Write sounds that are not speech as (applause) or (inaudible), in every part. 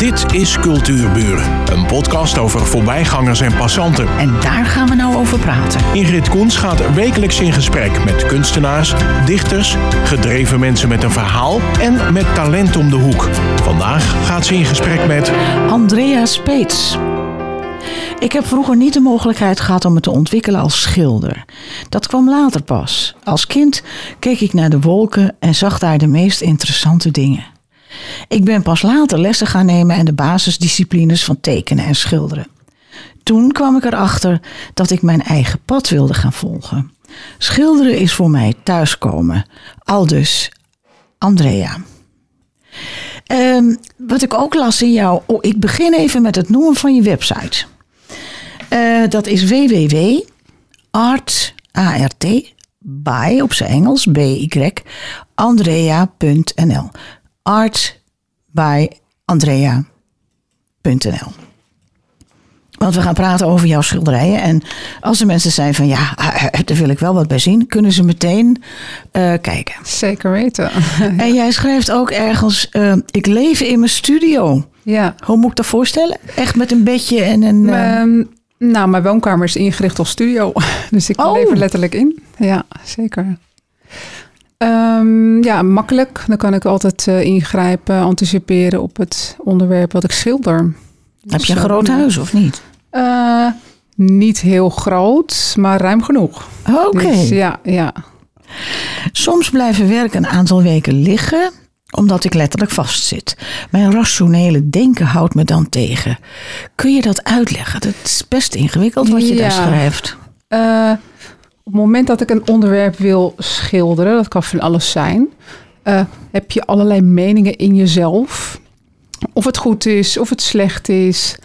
Dit is Cultuurburen, een podcast over voorbijgangers en passanten. En daar gaan we nou over praten. Ingrid Koens gaat wekelijks in gesprek met kunstenaars, dichters, gedreven mensen met een verhaal en met talent om de hoek. Vandaag gaat ze in gesprek met Andrea Speets. Ik heb vroeger niet de mogelijkheid gehad om me te ontwikkelen als schilder. Dat kwam later pas. Als kind keek ik naar de wolken en zag daar de meest interessante dingen. Ik ben pas later lessen gaan nemen en de basisdisciplines van tekenen en schilderen. Toen kwam ik erachter dat ik mijn eigen pad wilde gaan volgen. Schilderen is voor mij thuiskomen. Aldus Andrea. Ehm, wat ik ook las in jou. Oh, ik begin even met het noemen van je website. Eh, dat is www.art, A-R-T, by op zijn Engels, B-Y, andrea.nl. Art by andrea.nl. Want we gaan praten over jouw schilderijen. En als er mensen zijn van ja, daar wil ik wel wat bij zien, kunnen ze meteen uh, kijken. Zeker weten. (laughs) En jij schrijft ook ergens: uh, Ik leef in mijn studio. Ja. Hoe moet ik dat voorstellen? Echt met een bedje en een. Uh... Nou, mijn woonkamer is ingericht als studio. (laughs) Dus ik oh. leef er letterlijk in. Ja, zeker. Um, ja, makkelijk. Dan kan ik altijd uh, ingrijpen, anticiperen op het onderwerp wat ik schilder. Heb je een groot huis of niet? Uh, niet heel groot, maar ruim genoeg. Oké. Okay. Dus, ja, ja. Soms blijven werk een aantal weken liggen omdat ik letterlijk vastzit. Mijn rationele denken houdt me dan tegen. Kun je dat uitleggen? Dat is best ingewikkeld wat je ja. daar schrijft. Uh, op het moment dat ik een onderwerp wil schilderen, dat kan van alles zijn, uh, heb je allerlei meningen in jezelf. Of het goed is, of het slecht is.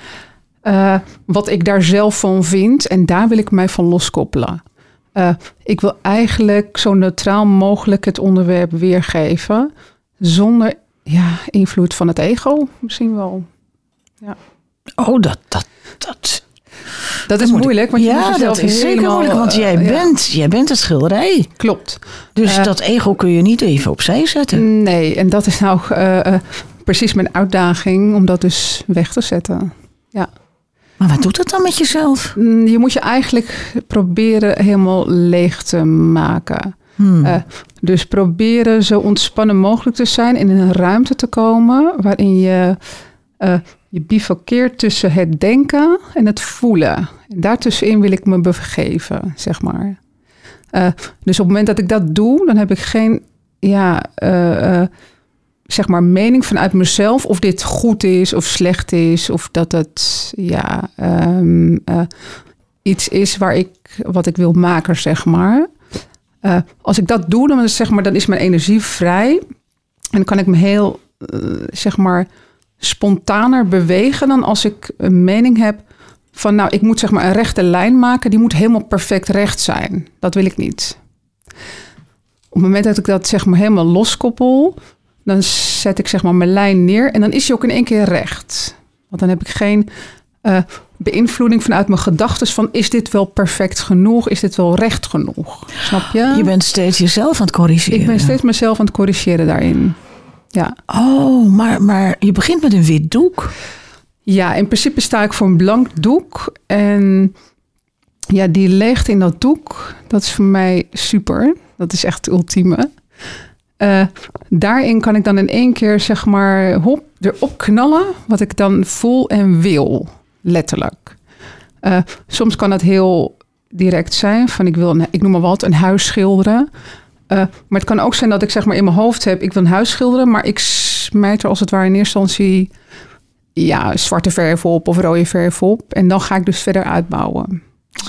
Uh, wat ik daar zelf van vind. En daar wil ik mij van loskoppelen. Uh, ik wil eigenlijk zo neutraal mogelijk het onderwerp weergeven. Zonder ja, invloed van het ego misschien wel. Ja. Oh, dat, dat, dat, dat is moeilijk, want je ja, moet jezelf dat is zeker moeilijk, want jij, uh, bent, jij bent het schilderij. Klopt. Dus uh, dat ego kun je niet even opzij zetten. Nee, en dat is nou uh, precies mijn uitdaging om dat dus weg te zetten. Ja. Maar wat doet dat dan met jezelf? Je moet je eigenlijk proberen helemaal leeg te maken. Hmm. Uh, dus proberen zo ontspannen mogelijk te zijn in een ruimte te komen waarin je uh, je bivakkeert tussen het denken en het voelen. En daartussenin wil ik me begeven, zeg maar. Uh, dus op het moment dat ik dat doe, dan heb ik geen ja, zeg maar mening vanuit mezelf of dit goed is of slecht is of dat het ja, um, iets is waar ik wat ik wil maken, zeg maar. Als ik dat doe, dan, zeg maar, dan is mijn energie vrij. En dan kan ik me heel, zeg maar, spontaner bewegen dan als ik een mening heb van, nou, ik moet zeg maar een rechte lijn maken. Die moet helemaal perfect recht zijn. Dat wil ik niet. Op het moment dat ik dat zeg maar helemaal loskoppel, dan zet ik zeg maar mijn lijn neer en dan is hij ook in één keer recht. Want dan heb ik geen uh, beïnvloeding vanuit mijn gedachten van is dit wel perfect genoeg? Is dit wel recht genoeg? Snap je? Je bent steeds jezelf aan het corrigeren. Ik ben steeds mezelf aan het corrigeren daarin. Ja. Oh, maar, maar je begint met een wit doek. Ja, in principe sta ik voor een blank doek. En ja, die leegte in dat doek, dat is voor mij super. Dat is echt het ultieme. Uh, daarin kan ik dan in één keer zeg maar hop erop knallen wat ik dan voel en wil, letterlijk. Uh, soms kan het heel direct zijn van ik wil, ik noem maar wat, een huis schilderen. Uh, maar het kan ook zijn dat ik zeg maar in mijn hoofd heb, ik wil een huis schilderen, maar ik smijt er als het ware in eerste instantie ja, zwarte verf op of rode verf op. En dan ga ik dus verder uitbouwen.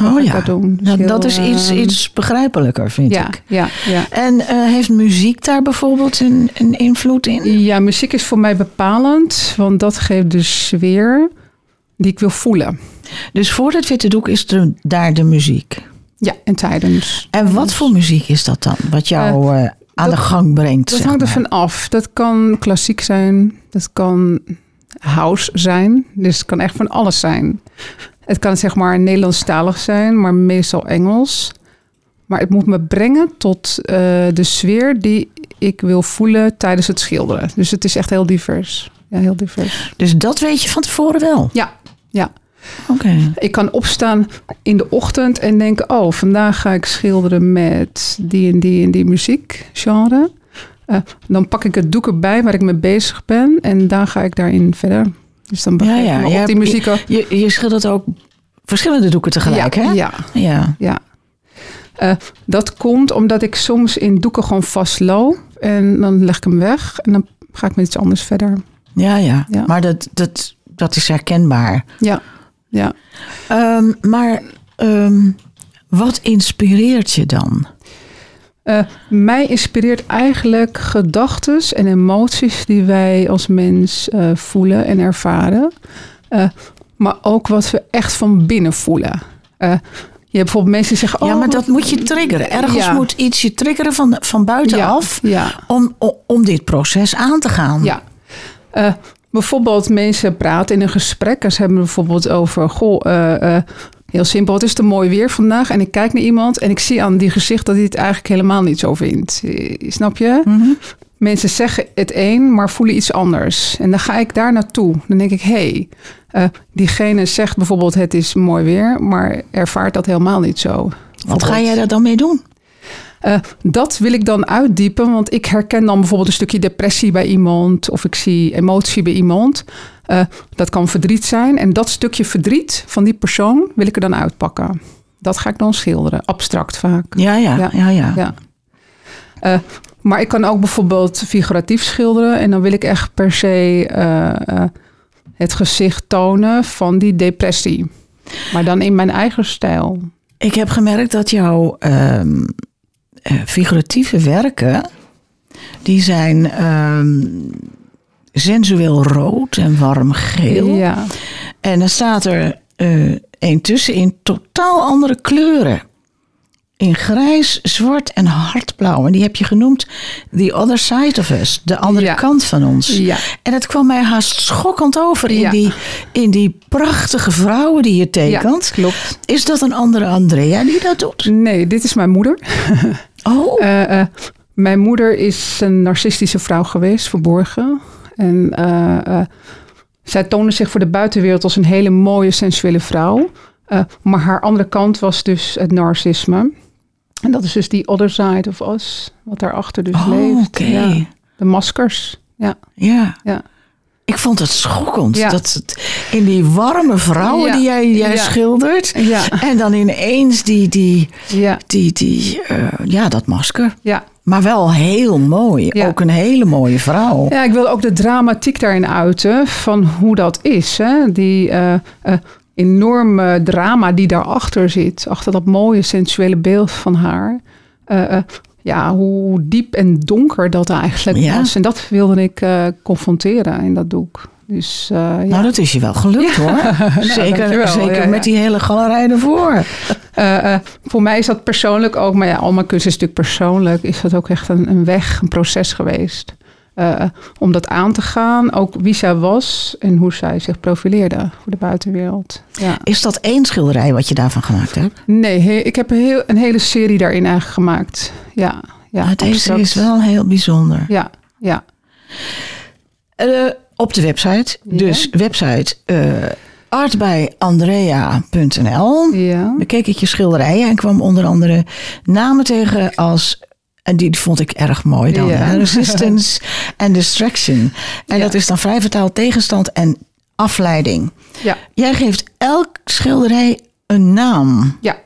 Oh ja, dat, doen. Dus ja, heel, dat is iets, iets begrijpelijker, vind ja, ik. Ja, ja. En uh, heeft muziek daar bijvoorbeeld een, een, invloed in? Ja, muziek is voor mij bepalend, want dat geeft de sfeer die ik wil voelen. Dus voor het witte doek is er daar de muziek? Ja, en tijdens. En wat voor muziek is dat dan, wat jou uh, uh, aan dat, de gang brengt? Dat hangt er van af. Dat kan klassiek zijn, dat kan house zijn, dus het kan echt van alles zijn. Het kan zeg maar Nederlandstalig zijn, maar meestal Engels. Maar het moet me brengen tot uh, de sfeer die ik wil voelen tijdens het schilderen. Dus het is echt heel divers. ja, heel divers. Dus dat weet je van tevoren wel? Ja, ja. Ik kan opstaan in de ochtend en denken: oh, vandaag ga ik schilderen met die en die en die muziekgenre. Uh, dan pak ik het doek erbij waar ik mee bezig ben en dan ga ik daarin verder. Dus dan begin Ja, ja, ik me je op die muziek. Je, je schildert ook verschillende doeken tegelijk, ja, hè? Ja, Ja. ja. Eh, dat komt omdat ik soms in doeken gewoon vastloop en dan leg ik hem weg en dan ga ik met iets anders verder. Ja, ja. Ja. Maar dat, dat, dat is herkenbaar. Ja, ja. Ehm, maar ehm, wat inspireert je dan? Eh, mij inspireert eigenlijk gedachten en emoties die wij als mens eh, voelen en ervaren. Eh, maar ook wat we echt van binnen voelen. Eh, je hebt bijvoorbeeld mensen die zeggen... ja, oh, maar dat moet je triggeren. Ergens Ja. moet iets je triggeren van, van buitenaf Ja, om, om, om dit proces aan te gaan. ja. Eh, bijvoorbeeld mensen praten in een gesprek en ze hebben bijvoorbeeld over... Goh, eh, eh, heel simpel, het is te mooi weer vandaag. En ik kijk naar iemand en ik zie aan die gezicht dat hij het eigenlijk helemaal niet zo vindt. Eh, Snap je? Mhm. Mensen zeggen het een, maar voelen iets anders. En dan ga ik daar naartoe. Dan denk ik, hé, hey, diegene zegt bijvoorbeeld het is mooi weer, maar ervaart dat helemaal niet zo. Wat ga jij daar dan mee doen? Eh, dat wil ik dan uitdiepen, want ik herken dan bijvoorbeeld een stukje depressie bij iemand of ik zie emotie bij iemand. Eh, dat kan verdriet zijn en dat stukje verdriet van die persoon wil ik er dan uitpakken. Dat ga ik dan schilderen, abstract vaak. Ja, ja, ja. Ja. ja, Ja. Eh, maar ik kan ook bijvoorbeeld figuratief schilderen. En dan wil ik echt per se het gezicht tonen van die depressie. Maar dan in mijn eigen stijl. Ik heb gemerkt dat jouw ehm, eh, figuratieve werken, die zijn ehm, sensueel rood en warm geel. Ja, En dan staat er eh een tussen in totaal andere kleuren. In grijs, zwart en hardblauw. En die heb je genoemd The Other Side of Us. De andere Ja. kant van ons. ja, En het kwam mij haast schokkend over in, Ja. die, in die prachtige vrouwen die je tekent. klopt. Is dat een andere Andrea die dat doet? Nee, dit is mijn moeder. (laughs) Oh, Eh, eh, mijn moeder is een narcistische vrouw geweest, verborgen. En eh, zij toonde zich voor de buitenwereld als een hele mooie, sensuele vrouw. Maar haar andere kant was dus het narcisme. En dat is dus die other side of us, wat daarachter dus oh leeft. Ja, de maskers. Ja, Ja. ja. Ik vond het schokkend. Ja. Dat het in die warme vrouwen Ja. die jij, jij Ja. schildert. Ja, En dan ineens die, die, die, die eh, ja, dat masker. ja. Maar wel heel mooi. Ja. Ook een hele mooie vrouw. Ja, ik wil ook de dramatiek daarin uiten van hoe dat is. Hè? Die eh, eh, enorme drama die daarachter zit. Achter dat mooie sensuele beeld van haar. Eh, ja, hoe diep en donker dat eigenlijk Ja. was. En dat wilde ik eh, confronteren in dat doek. Dus eh, ja. Nou, dat is je wel gelukt hoor. (laughs) zeker dankjewel. zeker ja. met die hele galerij ervoor. Eh, voor mij is dat persoonlijk ook, maar ja, al mijn kunst is natuurlijk persoonlijk, is dat ook echt een, een weg, een proces geweest. Eh, om dat aan te gaan, ook wie zij was en hoe zij zich profileerde voor de buitenwereld. Ja. Is dat één schilderij wat je daarvan gemaakt hebt? Nee, he- ik heb een, heel, een hele serie daarin eigenlijk gemaakt. Ja, ja. Ja, deze is wel heel bijzonder. Ja, ja. Eh, op de website. Ja. Dus website eh artbijandrea.nl. ja. bekeek ik je schilderijen en kwam onder andere namen tegen als. En die vond ik erg mooi dan. Ja. hè, (laughs) Resistance en Distraction. En Ja. dat is dan vrij vertaald tegenstand en afleiding. Ja, Jij geeft elk schilderij een naam. ja,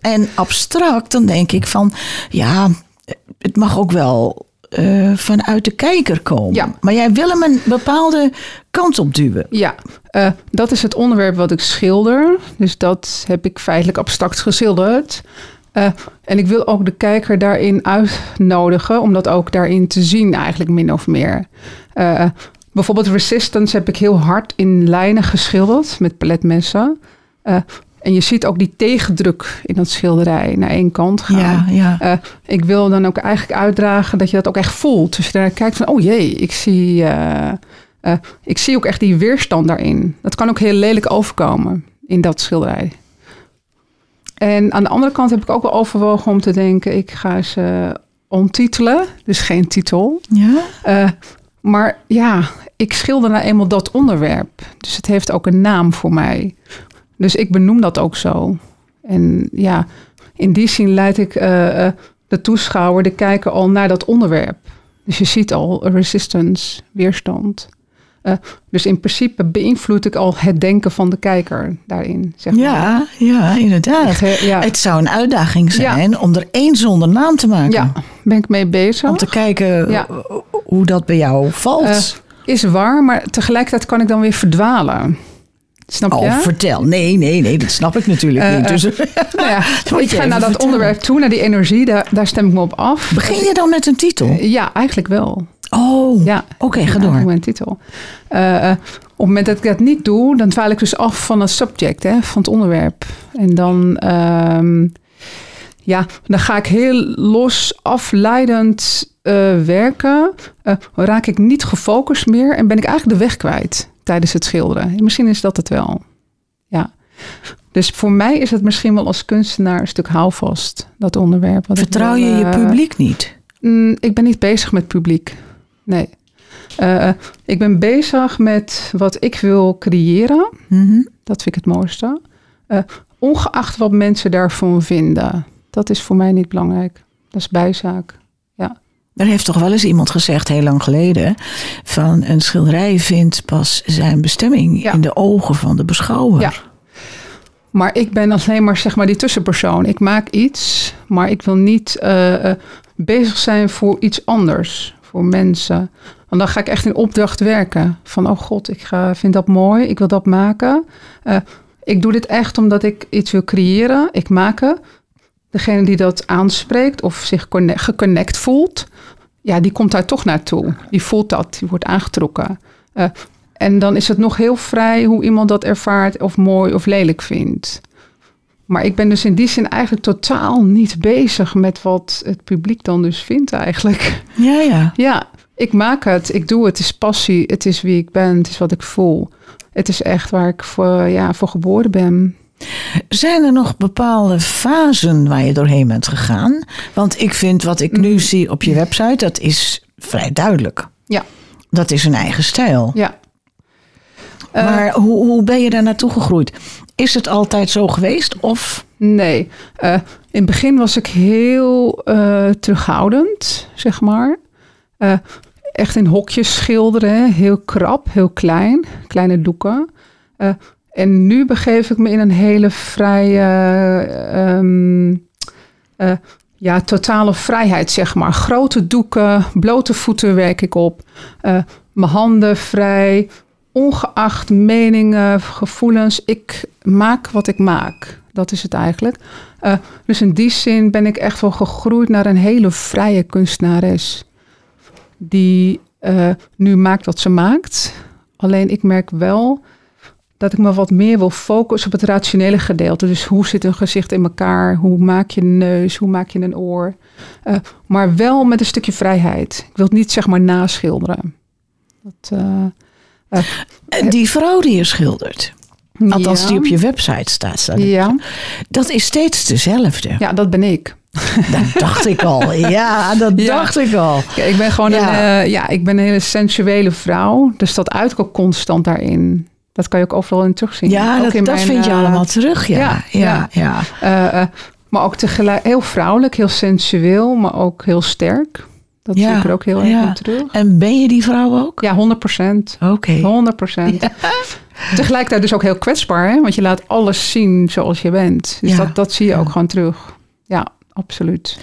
En abstract, dan denk ik van ja, het mag ook wel eh, vanuit de kijker komen. Ja. Maar jij wil hem een bepaalde kant op duwen. ja. Eh, dat is het onderwerp wat ik schilder. Dus dat heb ik feitelijk abstract geschilderd. Eh, en ik wil ook de kijker daarin uitnodigen om dat ook daarin te zien, eigenlijk min of meer. Eh, bijvoorbeeld Resistance heb ik heel hard in lijnen geschilderd met paletmessen. Eh, en je ziet ook die tegendruk in dat schilderij naar één kant gaan. Ja, ja. Ik wil dan ook eigenlijk uitdragen dat je dat ook echt voelt. Dus je daar kijkt van, oh jee, ik zie, ik zie ook echt die weerstand daarin. Dat kan ook heel lelijk overkomen in dat schilderij. En aan de andere kant heb ik ook wel overwogen om te denken, ik ga ze ontitelen, dus geen titel. ja. Eh, maar ja, ik schilder nou eenmaal dat onderwerp. Dus het heeft ook een naam voor mij. Dus ik benoem dat ook zo. En ja, in die zin leid ik eh, eh, de toeschouwer, de kijker al naar dat onderwerp. Dus je ziet al resistance, weerstand. Uh, dus in principe beïnvloed ik al het denken van de kijker daarin. Zeg maar. Ja, ja, inderdaad. Ja. Het zou een uitdaging zijn ja. om er één zonder naam te maken. Ja, ben ik mee bezig. Om te kijken ja. hoe dat bij jou valt. Uh, is waar, maar tegelijkertijd kan ik dan weer verdwalen. Snap je? Oh, vertel. Nee, nee, nee, dat snap ik natuurlijk uh, niet. Dus, (laughs) nou ja, (laughs) ik ga naar dat vertellen. onderwerp toe, naar die energie, daar, daar stem ik me op af. Begin je dan met een titel? ja, eigenlijk wel. Oh, ja. oké, okay, ga door. mijn titel. Uh, op het moment dat ik dat niet doe, dan dwaal ik dus af van het subject, hè, van het onderwerp. En dan, um, ja, dan ga ik heel los, afleidend uh, werken. Uh, raak ik niet gefocust meer en ben ik eigenlijk de weg kwijt tijdens het schilderen. Misschien is dat het wel. Ja. Dus voor mij is het misschien wel als kunstenaar een stuk houvast, dat onderwerp. Vertrouw je je publiek niet? Mm, ik ben niet bezig met publiek. Nee. Uh, ik ben bezig met wat ik wil creëren. Mm -hmm. Dat vind ik het mooiste. Uh, ongeacht wat mensen daarvan vinden. Dat is voor mij niet belangrijk. Dat is bijzaak. Ja. Er heeft toch wel eens iemand gezegd, heel lang geleden, van een schilderij vindt pas zijn bestemming ja. in de ogen van de beschouwer. Ja. Maar ik ben alleen maar zeg maar die tussenpersoon. Ik maak iets, maar ik wil niet uh, bezig zijn voor iets anders voor mensen. Want dan ga ik echt in opdracht werken. Van, oh god, ik ga, vind dat mooi, ik wil dat maken. Uh, ik doe dit echt omdat ik iets wil creëren. Ik maak het. Degene die dat aanspreekt of zich geconnect voelt, ja, die komt daar toch naartoe. Die voelt dat, die wordt aangetrokken. Uh, en dan is het nog heel vrij hoe iemand dat ervaart of mooi of lelijk vindt. Maar ik ben dus in die zin eigenlijk totaal niet bezig met wat het publiek dan dus vindt eigenlijk. Ja, ja. Ja, ik maak het, ik doe het, het is passie, het is wie ik ben, het is wat ik voel. Het is echt waar ik voor, ja, voor geboren ben. Zijn er nog bepaalde fasen waar je doorheen bent gegaan? Want ik vind wat ik nu zie op je website, dat is vrij duidelijk. Ja. Dat is een eigen stijl. Ja. Maar uh, hoe, hoe ben je daar naartoe gegroeid? Is het altijd zo geweest? Of? Nee. Uh, in het begin was ik heel uh, terughoudend, zeg maar. Uh, echt in hokjes schilderen, heel krap, heel klein, kleine doeken. en nu begeef ik me in een hele vrije, um, ja, totale vrijheid, zeg maar. Grote doeken, blote voeten werk ik op. mijn handen vrij, ongeacht meningen, gevoelens, ik maak wat ik maak. Dat is het eigenlijk. Uh, dus in die zin ben ik echt wel gegroeid naar een hele vrije kunstenares. Die uh, nu maakt wat ze maakt. Alleen ik merk wel dat ik me wat meer wil focussen op het rationele gedeelte. Dus hoe zit een gezicht in elkaar? Hoe maak je een neus? Hoe maak je een oor? Uh, maar wel met een stukje vrijheid. Ik wil het niet zeg maar naschilderen. Dat, uh, die vrouw die je schildert, althans ja. die op je website staat, staat ja. dat is steeds dezelfde. Ja, dat ben ik. Dat dacht ik al. (laughs) Ja, dat ja. dacht ik al. Ja, ik ben gewoon. Een, uh, ja, ik ben een hele sensuele vrouw. Dus dat uit ook constant daarin. Dat kan je ook overal in terugzien. Ja, ook dat, in dat mijn, vind je uh, allemaal terug. Ja, ja, ja. ja. Uh, maar ook tegelijk heel vrouwelijk, heel sensueel, maar ook heel sterk. Dat zie ik er ook heel erg ja. terug. En ben je die vrouw ook? Ja, 100 procent. Oké. Okay. 100 procent. Ja. Tegelijkertijd dus ook heel kwetsbaar, hè? want je laat alles zien zoals je bent. Dus Ja. dat, dat zie je ook gewoon terug. Ja, absoluut.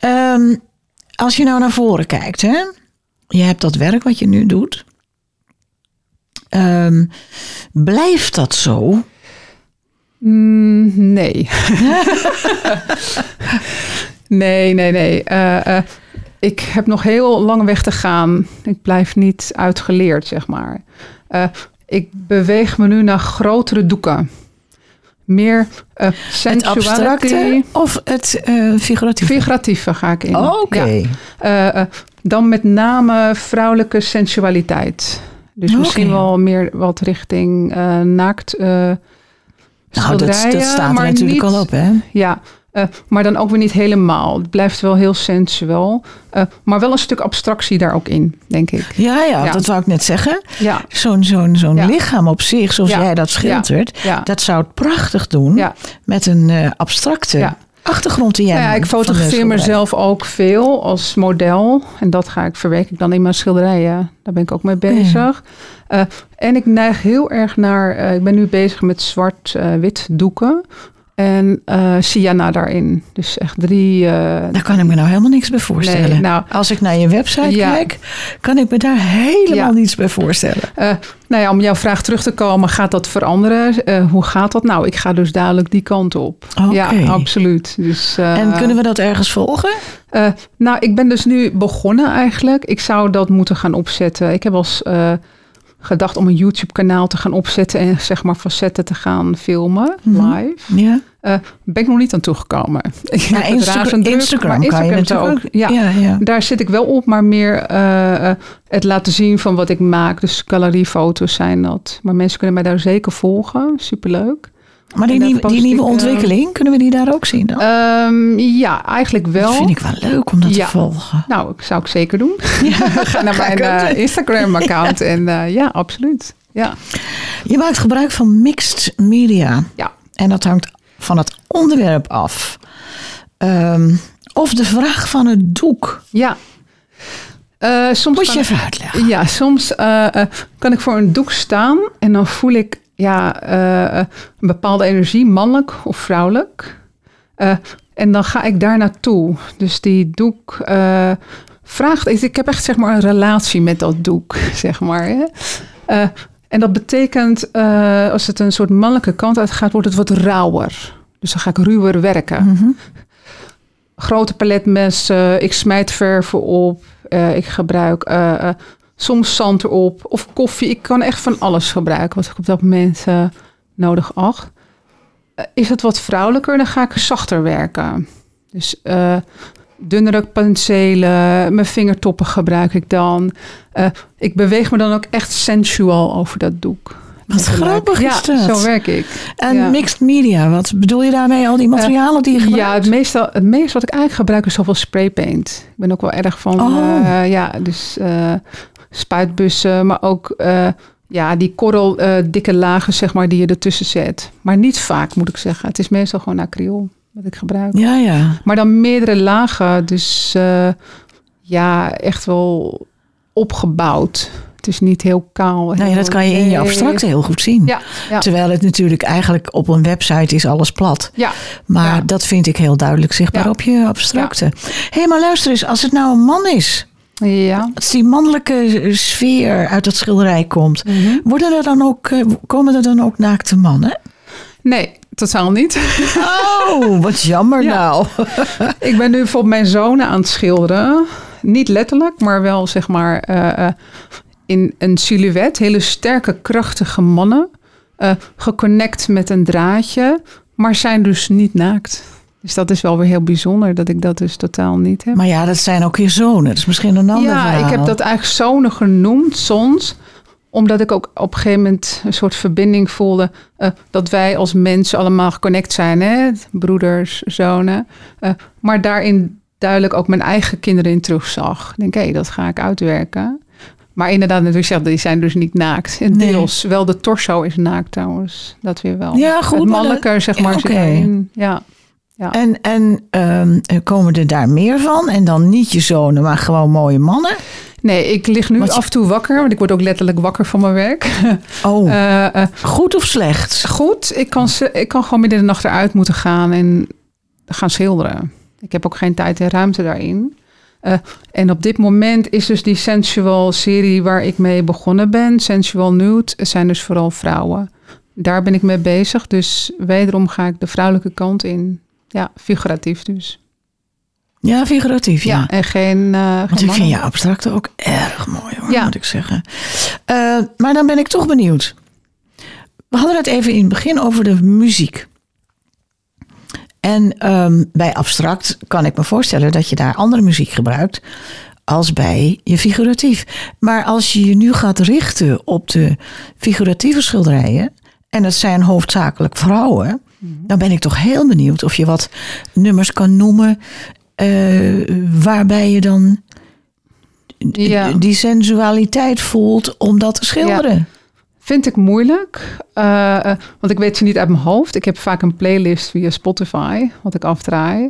Um, als je nou naar voren kijkt, hè? je hebt dat werk wat je nu doet. Um, blijft dat zo? Mm, nee. (laughs) (laughs) nee, nee, nee. Uh, uh, ik heb nog heel lang weg te gaan. Ik blijf niet uitgeleerd, zeg maar. Uh, ik beweeg me nu naar grotere doeken. Meer uh, Het abstracte of het uh, figuratieve? Figuratieve ga ik in. Oh, Oké. Okay. Ja. Dan met name vrouwelijke sensualiteit. Dus misschien wel meer wat richting naakt nou, dat, dat staat er natuurlijk niet, al op, hè? Ja, Eh, maar dan ook weer niet helemaal. Het blijft wel heel sensueel. Uh, maar wel een stuk abstractie daar ook in, denk ik. Ja, ja, ja. dat wou ik net zeggen. Ja. Zo'n zo'n zo'n ja. lichaam op zich, zoals jij dat schildert, dat zou het prachtig doen met een uh, abstracte achtergrond die jij ja, ik fotografeer mezelf ook veel als model. En dat ga ik verwerken dan in mijn schilderijen. Daar ben ik ook mee bezig. Uh, en ik neig heel erg naar... Uh, ik ben nu bezig met zwart-wit uh, doeken. En uh, Sienna daarin. Dus echt drie. Uh, daar kan ik me nou helemaal niks bij voorstellen. Nee, nou, Als ik naar je website ja. kijk, kan ik me daar helemaal ja. niets bij voorstellen. Uh, nou ja, om jouw vraag terug te komen, gaat dat veranderen? hoe gaat dat? Nou, ik ga dus dadelijk die kant op. Okay. Ja, absoluut. Dus, en kunnen we dat ergens volgen? nou, ik ben dus nu begonnen eigenlijk. Ik zou dat moeten gaan opzetten. Ik heb als gedacht om een YouTube-kanaal te gaan opzetten en zeg maar facetten te gaan filmen live. Ja. Uh, ben ik nog niet aan toegekomen. (laughs) Ja, heb Insta druk, Instagram, kan je natuurlijk ook. Ja, ja, ja, daar zit ik wel op, maar meer uh, het laten zien van wat ik maak. Dus galeriefoto's zijn dat. Maar mensen kunnen mij daar zeker volgen. Superleuk. Maar die, nieuwe, die nieuwe ontwikkeling, kunnen we die daar ook zien dan? Um, ja, eigenlijk wel. Dat vind ik wel leuk om dat ja. te volgen. Nou, dat zou ik zeker doen. (laughs) (laughs) Ja. Ga naar mijn uh, Instagram-account (laughs) en uh, ja, absoluut. Ja. Je maakt gebruik van mixed media. Ja. En dat hangt van het onderwerp af. Um, of de vraag van het doek. Ja. Uh, soms Moet je even uitleggen. Ja, soms kan ik voor een doek staan en dan voel ik ja, uh, een bepaalde energie, mannelijk of vrouwelijk. Uh, en dan ga ik daar naartoe. Dus die doek uh, vraagt. Ik heb echt zeg maar een relatie met dat doek, (laughs) zeg maar. Hè? en dat betekent, als het een soort mannelijke kant uitgaat, wordt het wat rauwer. Dus dan ga ik ruwer werken. Mm -hmm. Grote paletmessen, ik smijt verven op, ik gebruik soms zand erop of koffie. Ik kan echt van alles gebruiken wat ik op dat moment uh, nodig acht. Uh, is het wat vrouwelijker, dan ga ik zachter werken. Dus uh, dunnere penselen, mijn vingertoppen gebruik ik dan. ik beweeg me dan ook echt sensual over dat doek. Wat grappig ja, is dat. zo werk ik. En ja. mixed media, wat bedoel je daarmee? Al die materialen die je gebruikt? Ja, het meeste, het meeste wat ik eigenlijk gebruik is zoveel spraypaint. Ik ben ook wel erg van, Oh. uh, ja, dus uh, spuitbussen, maar ook uh, ja, die korrel dikke lagen, zeg maar, die je ertussen zet. Maar niet vaak, moet ik zeggen. Het is meestal gewoon acryl wat ik gebruik. Ja, ja. Maar dan meerdere lagen, dus ja, echt wel opgebouwd. Het is niet heel kaal. Nou ja, dat kan je in je abstracte heel goed zien. Ja, ja. Terwijl het natuurlijk eigenlijk op een website is alles plat. Ja. Maar dat vind ik heel duidelijk zichtbaar op je abstracte. Hé, hey, maar luister eens, als het nou een man is, Ja. als die mannelijke sfeer uit het schilderij komt, Mhm. worden er dan ook, eh, komen er dan ook naakte mannen? Nee, totaal niet. Oh, wat jammer (laughs) Ja. nou. (laughs) ik ben nu bijvoorbeeld mijn zonen aan het schilderen. Niet letterlijk, maar wel zeg maar eh, eh, in een silhouet. Hele sterke, krachtige mannen. eh, geconnect met een draadje, maar zijn dus niet naakt. Dus dat is wel weer heel bijzonder dat ik dat dus totaal niet heb. Maar ja, dat zijn ook je zonen. Dat is misschien een ander ja, verhaal. ik heb dat eigenlijk zonen genoemd, soms omdat ik ook op een gegeven moment een soort verbinding voelde. eh, dat wij als mensen allemaal geconnect zijn, hè? broeders, zonen. Eh, maar daarin duidelijk ook mijn eigen kinderen in terugzag. Ik denk, hé, dat ga ik uitwerken. Maar inderdaad, natuurlijk die zijn dus niet naakt. En Nee. deels, wel de torso is naakt trouwens. Dat weer wel. Ja, goed, Het maar mannelijke, dat- zeg maar, zit. Ja. Ja. En, en ehm, komen er daar meer van? En dan niet je zonen, maar gewoon mooie mannen? Nee, ik lig nu je- af en toe wakker. Want ik word ook letterlijk wakker van mijn werk. (laughs) Oh, Eh, eh, goed of slecht? Goed, ik kan, ik kan gewoon midden in de nacht eruit moeten gaan en gaan schilderen. Ik heb ook geen tijd en ruimte daarin. Eh, en op dit moment is dus die sensual serie waar ik mee begonnen ben, sensual nude, zijn dus vooral vrouwen. Daar ben ik mee bezig, dus wederom ga ik de vrouwelijke kant in. Ja, figuratief dus. Ja, figuratief, ja. en geen. eh Want geen ik vind je abstracte ook erg mooi hoor, Ja. moet ik zeggen. Eh, maar dan ben ik toch benieuwd. We hadden het even in het begin over de muziek. En ehm, bij abstract kan ik me voorstellen dat je daar andere muziek gebruikt als bij je figuratief. Maar als je je nu gaat richten op de figuratieve schilderijen, en dat zijn hoofdzakelijk vrouwen, Dan ben ik toch heel benieuwd of je wat nummers kan noemen eh, waarbij je dan Ja. die sensualiteit voelt om dat te schilderen. Vind ik moeilijk, eh, eh, want ik weet ze niet uit mijn hoofd. Ik heb vaak een playlist via Spotify, wat ik afdraai.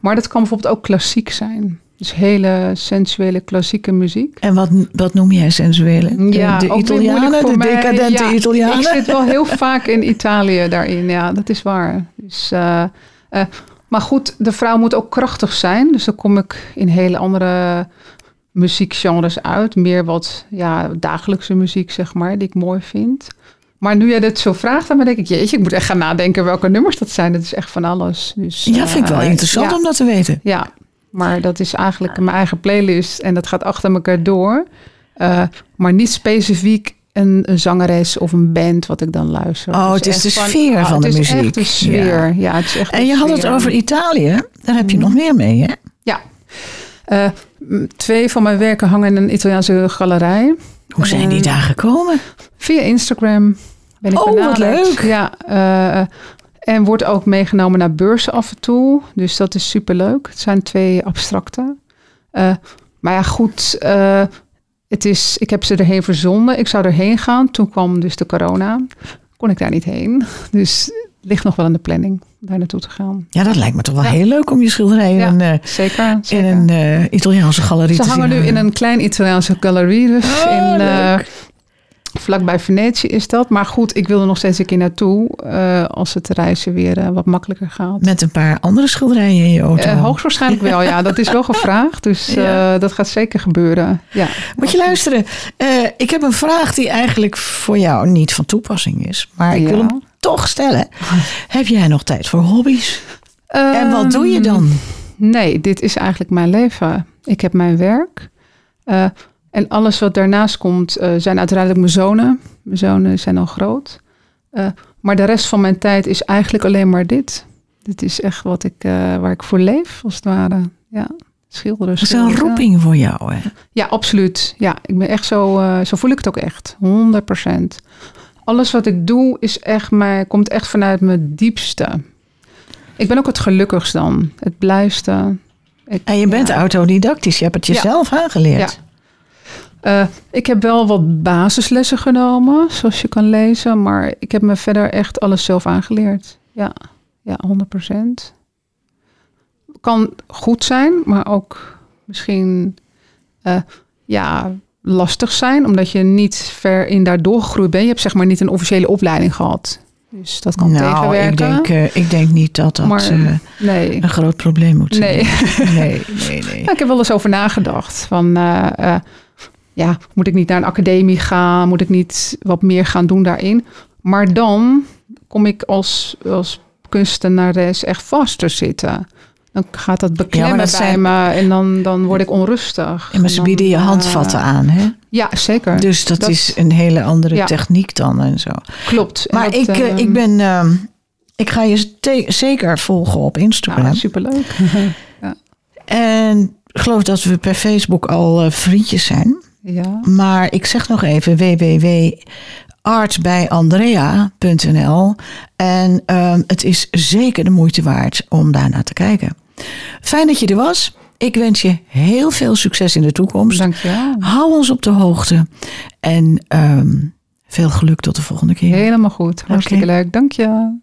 Maar dat kan bijvoorbeeld ook klassiek zijn. Dus hele sensuele klassieke muziek. En wat, wat noem jij sensuele? De, Ja, de Italianen, de mij. decadente Ja, Italianen? Ik zit wel heel (laughs) vaak in Italië daarin, ja, dat is waar. Dus, eh, eh, maar goed, de vrouw moet ook krachtig zijn. Dus dan kom ik in hele andere muziekgenres uit. Meer wat ja, dagelijkse muziek, zeg maar, die ik mooi vind. Maar nu jij dit zo vraagt, dan denk ik, jeetje, ik moet echt gaan nadenken welke nummers dat zijn. Dat is echt van alles. Dus, ja, vind ik wel eh, interessant ja. om dat te weten. Ja, maar dat is eigenlijk mijn eigen playlist en dat gaat achter elkaar door. Eh, maar niet specifiek een, een zangeres of een band wat ik dan luister. Oh, het is de sfeer van de Het is muziek. echt de sfeer. Ja. het is echt En je had het over Italië. Daar heb je nog meer mee, hè? Ja. Eh, twee van mijn werken hangen in een Italiaanse galerij. Hoe zijn die Eh, daar gekomen? Via Instagram ben ik Oh, wat leuk. Ja, en wordt ook meegenomen naar beurzen af en toe. Dus dat is superleuk. Het zijn twee abstracte. Eh, maar ja, goed. eh, het is, ik heb ze erheen verzonden. Ik zou erheen gaan. Toen kwam dus de corona. Kon ik daar niet heen. Dus het ligt nog wel in de planning daar naartoe te gaan. Ja, dat lijkt me toch wel Ja. heel leuk om je schilderijen Ja, in, een, eh, Zeker. in een Italiaanse galerie Ze te hangen zien nu in een klein Italiaanse galerie. Dus Oh, in, leuk. Vlakbij Venetië is dat. Maar goed, ik wil er nog steeds een keer naartoe. eh, als het reizen weer eh, wat makkelijker gaat. Met een paar andere schilderijen in je auto. Eh, hoogstwaarschijnlijk wel, ja. Dat is wel gevraagd. Dus (laughs) Ja. dat gaat zeker gebeuren. Ja. Moet je luisteren. Ik heb een vraag die eigenlijk voor jou niet van toepassing is. Maar ik wil hem toch stellen. Heb jij nog tijd voor hobby's? En wat doe je Ehm, dan? Nee, dit is eigenlijk mijn leven. Ik heb mijn werk. En alles wat daarnaast komt, eh, zijn uiteindelijk mijn zonen. Mijn zonen zijn al groot. Eh, maar de rest van mijn tijd is eigenlijk alleen maar dit. Dit is echt wat ik, eh, waar ik voor leef, als het ware. Ja, schilderen. Dat is een roeping voor jou. Hè? Ja, absoluut. Ja, ik ben echt zo, zo voel ik het ook echt. 100% Alles wat ik doe is echt mij, komt echt vanuit mijn diepste. Ik ben ook het gelukkigst dan. Het blijste. Ik, En je bent ja. autodidactisch. Je hebt het Ja. jezelf aangeleerd. Eh, ik heb wel wat basislessen genomen, zoals je kan lezen. Maar ik heb me verder echt alles zelf aangeleerd. Ja, ja 100% Kan goed zijn, maar ook misschien eh, ja, lastig zijn. Omdat je niet ver in daar doorgegroeid bent. Je hebt zeg maar niet een officiële opleiding gehad. Dus dat kan nou, ik tegenwerken. denk, eh, ik denk niet dat dat maar nee. een groot probleem moet zijn. Nee. (laughs) nee, nee, nee. Ja, ik heb wel eens over nagedacht. Van, ja, moet ik niet naar een academie gaan? Moet ik niet wat meer gaan doen daarin? Maar dan kom ik als, als kunstenares echt vast te zitten. Dan gaat dat beklemmen dat bij zijn- me en dan, dan word ik onrustig. Ja, maar ze bieden je eh, handvatten aan. Hè? Ja, zeker. Dus dat, dat- is een hele andere Ja. techniek dan en zo. Klopt. Maar dat, ik, eh, ehm, ik ben... ehm, ik ga je zeker volgen op Instagram. nou, superleuk. (laughs) En ik geloof dat we per Facebook al eh, vriendjes zijn. Ja. Maar ik zeg nog even www.artbijandrea.nl. En ehm, het is zeker de moeite waard om daarnaar te kijken. Fijn dat je er was. Ik wens je heel veel succes in de toekomst. Dankjewel. Hou ons op de hoogte. En ehm, veel geluk tot de volgende keer. Helemaal goed. Hartstikke leuk. Dank je.